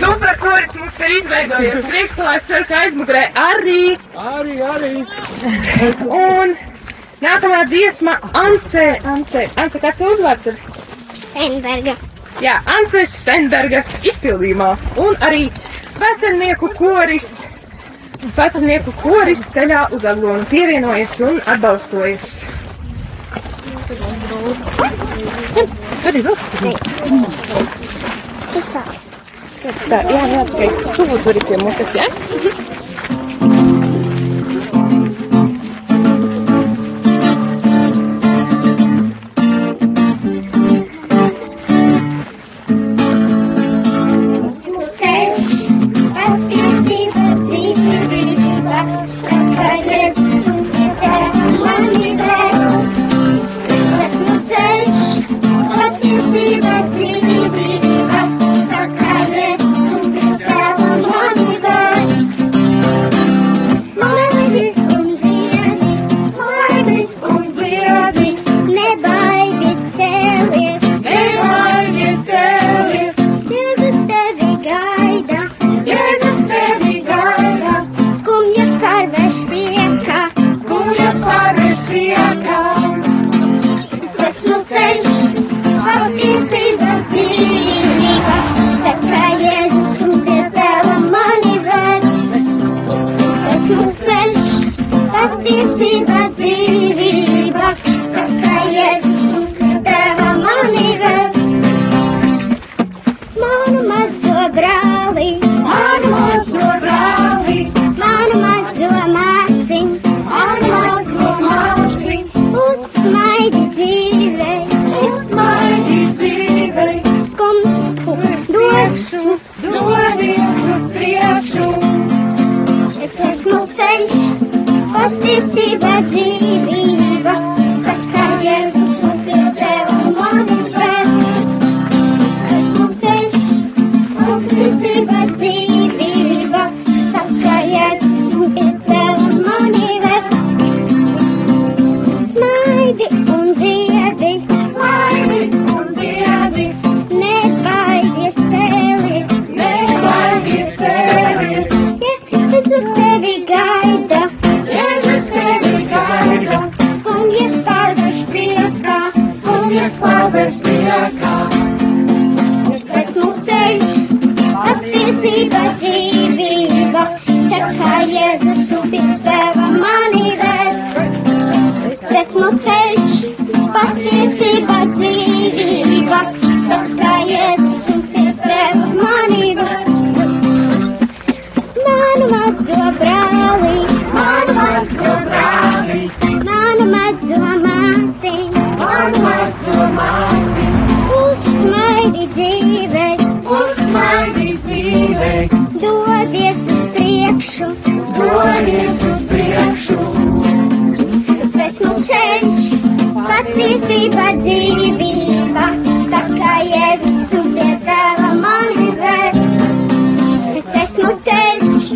Suprakoris mums te ir izveidojies priekšklājas sarka aizmugurē arī. Arī, arī. Un nākamā dziesma Ance, Ance, Ance, kāds ir uzvārds? Steinberga. Jā, Ances Steinbergas izpildījumā. Un arī svecernieku koris. Svecernieku koris ceļā uz Aglonu pievienojas un atbalsojas. Tur ir sāc. Tā, jā, jā, tikai tuvu tur ir pie mutes, jā? Esmu patiesība, dzīvība, mums ceļš, patiesība dzīvība. Skumjas pārvērš priekā. Es esmu ceļš, patiesība dzīvība, saka Jēzus un pie uzsmaidi dzīvei, uzsmaidi dzīvei, dodies uz priekšu. dodies uz priekšu. Es esmu ceļš, patiesība dzīvība, saka Jēzus un pie tava mani ved. Es esmu ceļš,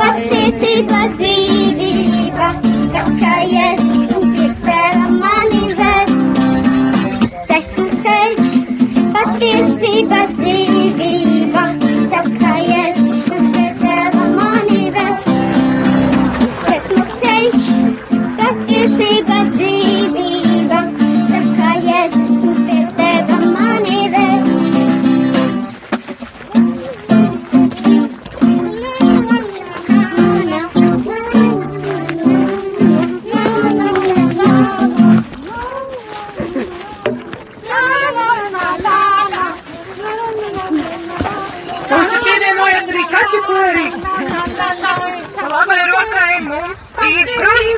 patiesība dzīvība,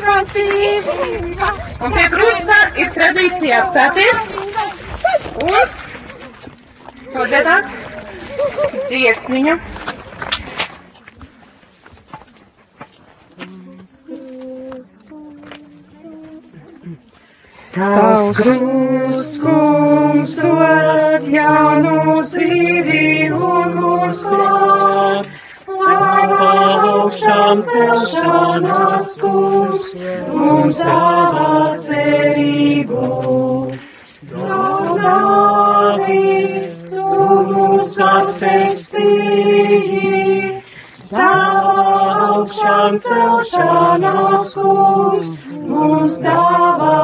krusta. Un pie krusta ir tradīcija apstāties un padziedāt dziesmiņu. Tavs krusts, kungs, dod jaunu dzīvi un mūs klāt. Augšām celšanās, kungs, mums dāvā cerību. Zaudāvi, tu mūs atpestīji. Tava augšām celšanās, kungs, mums dāvā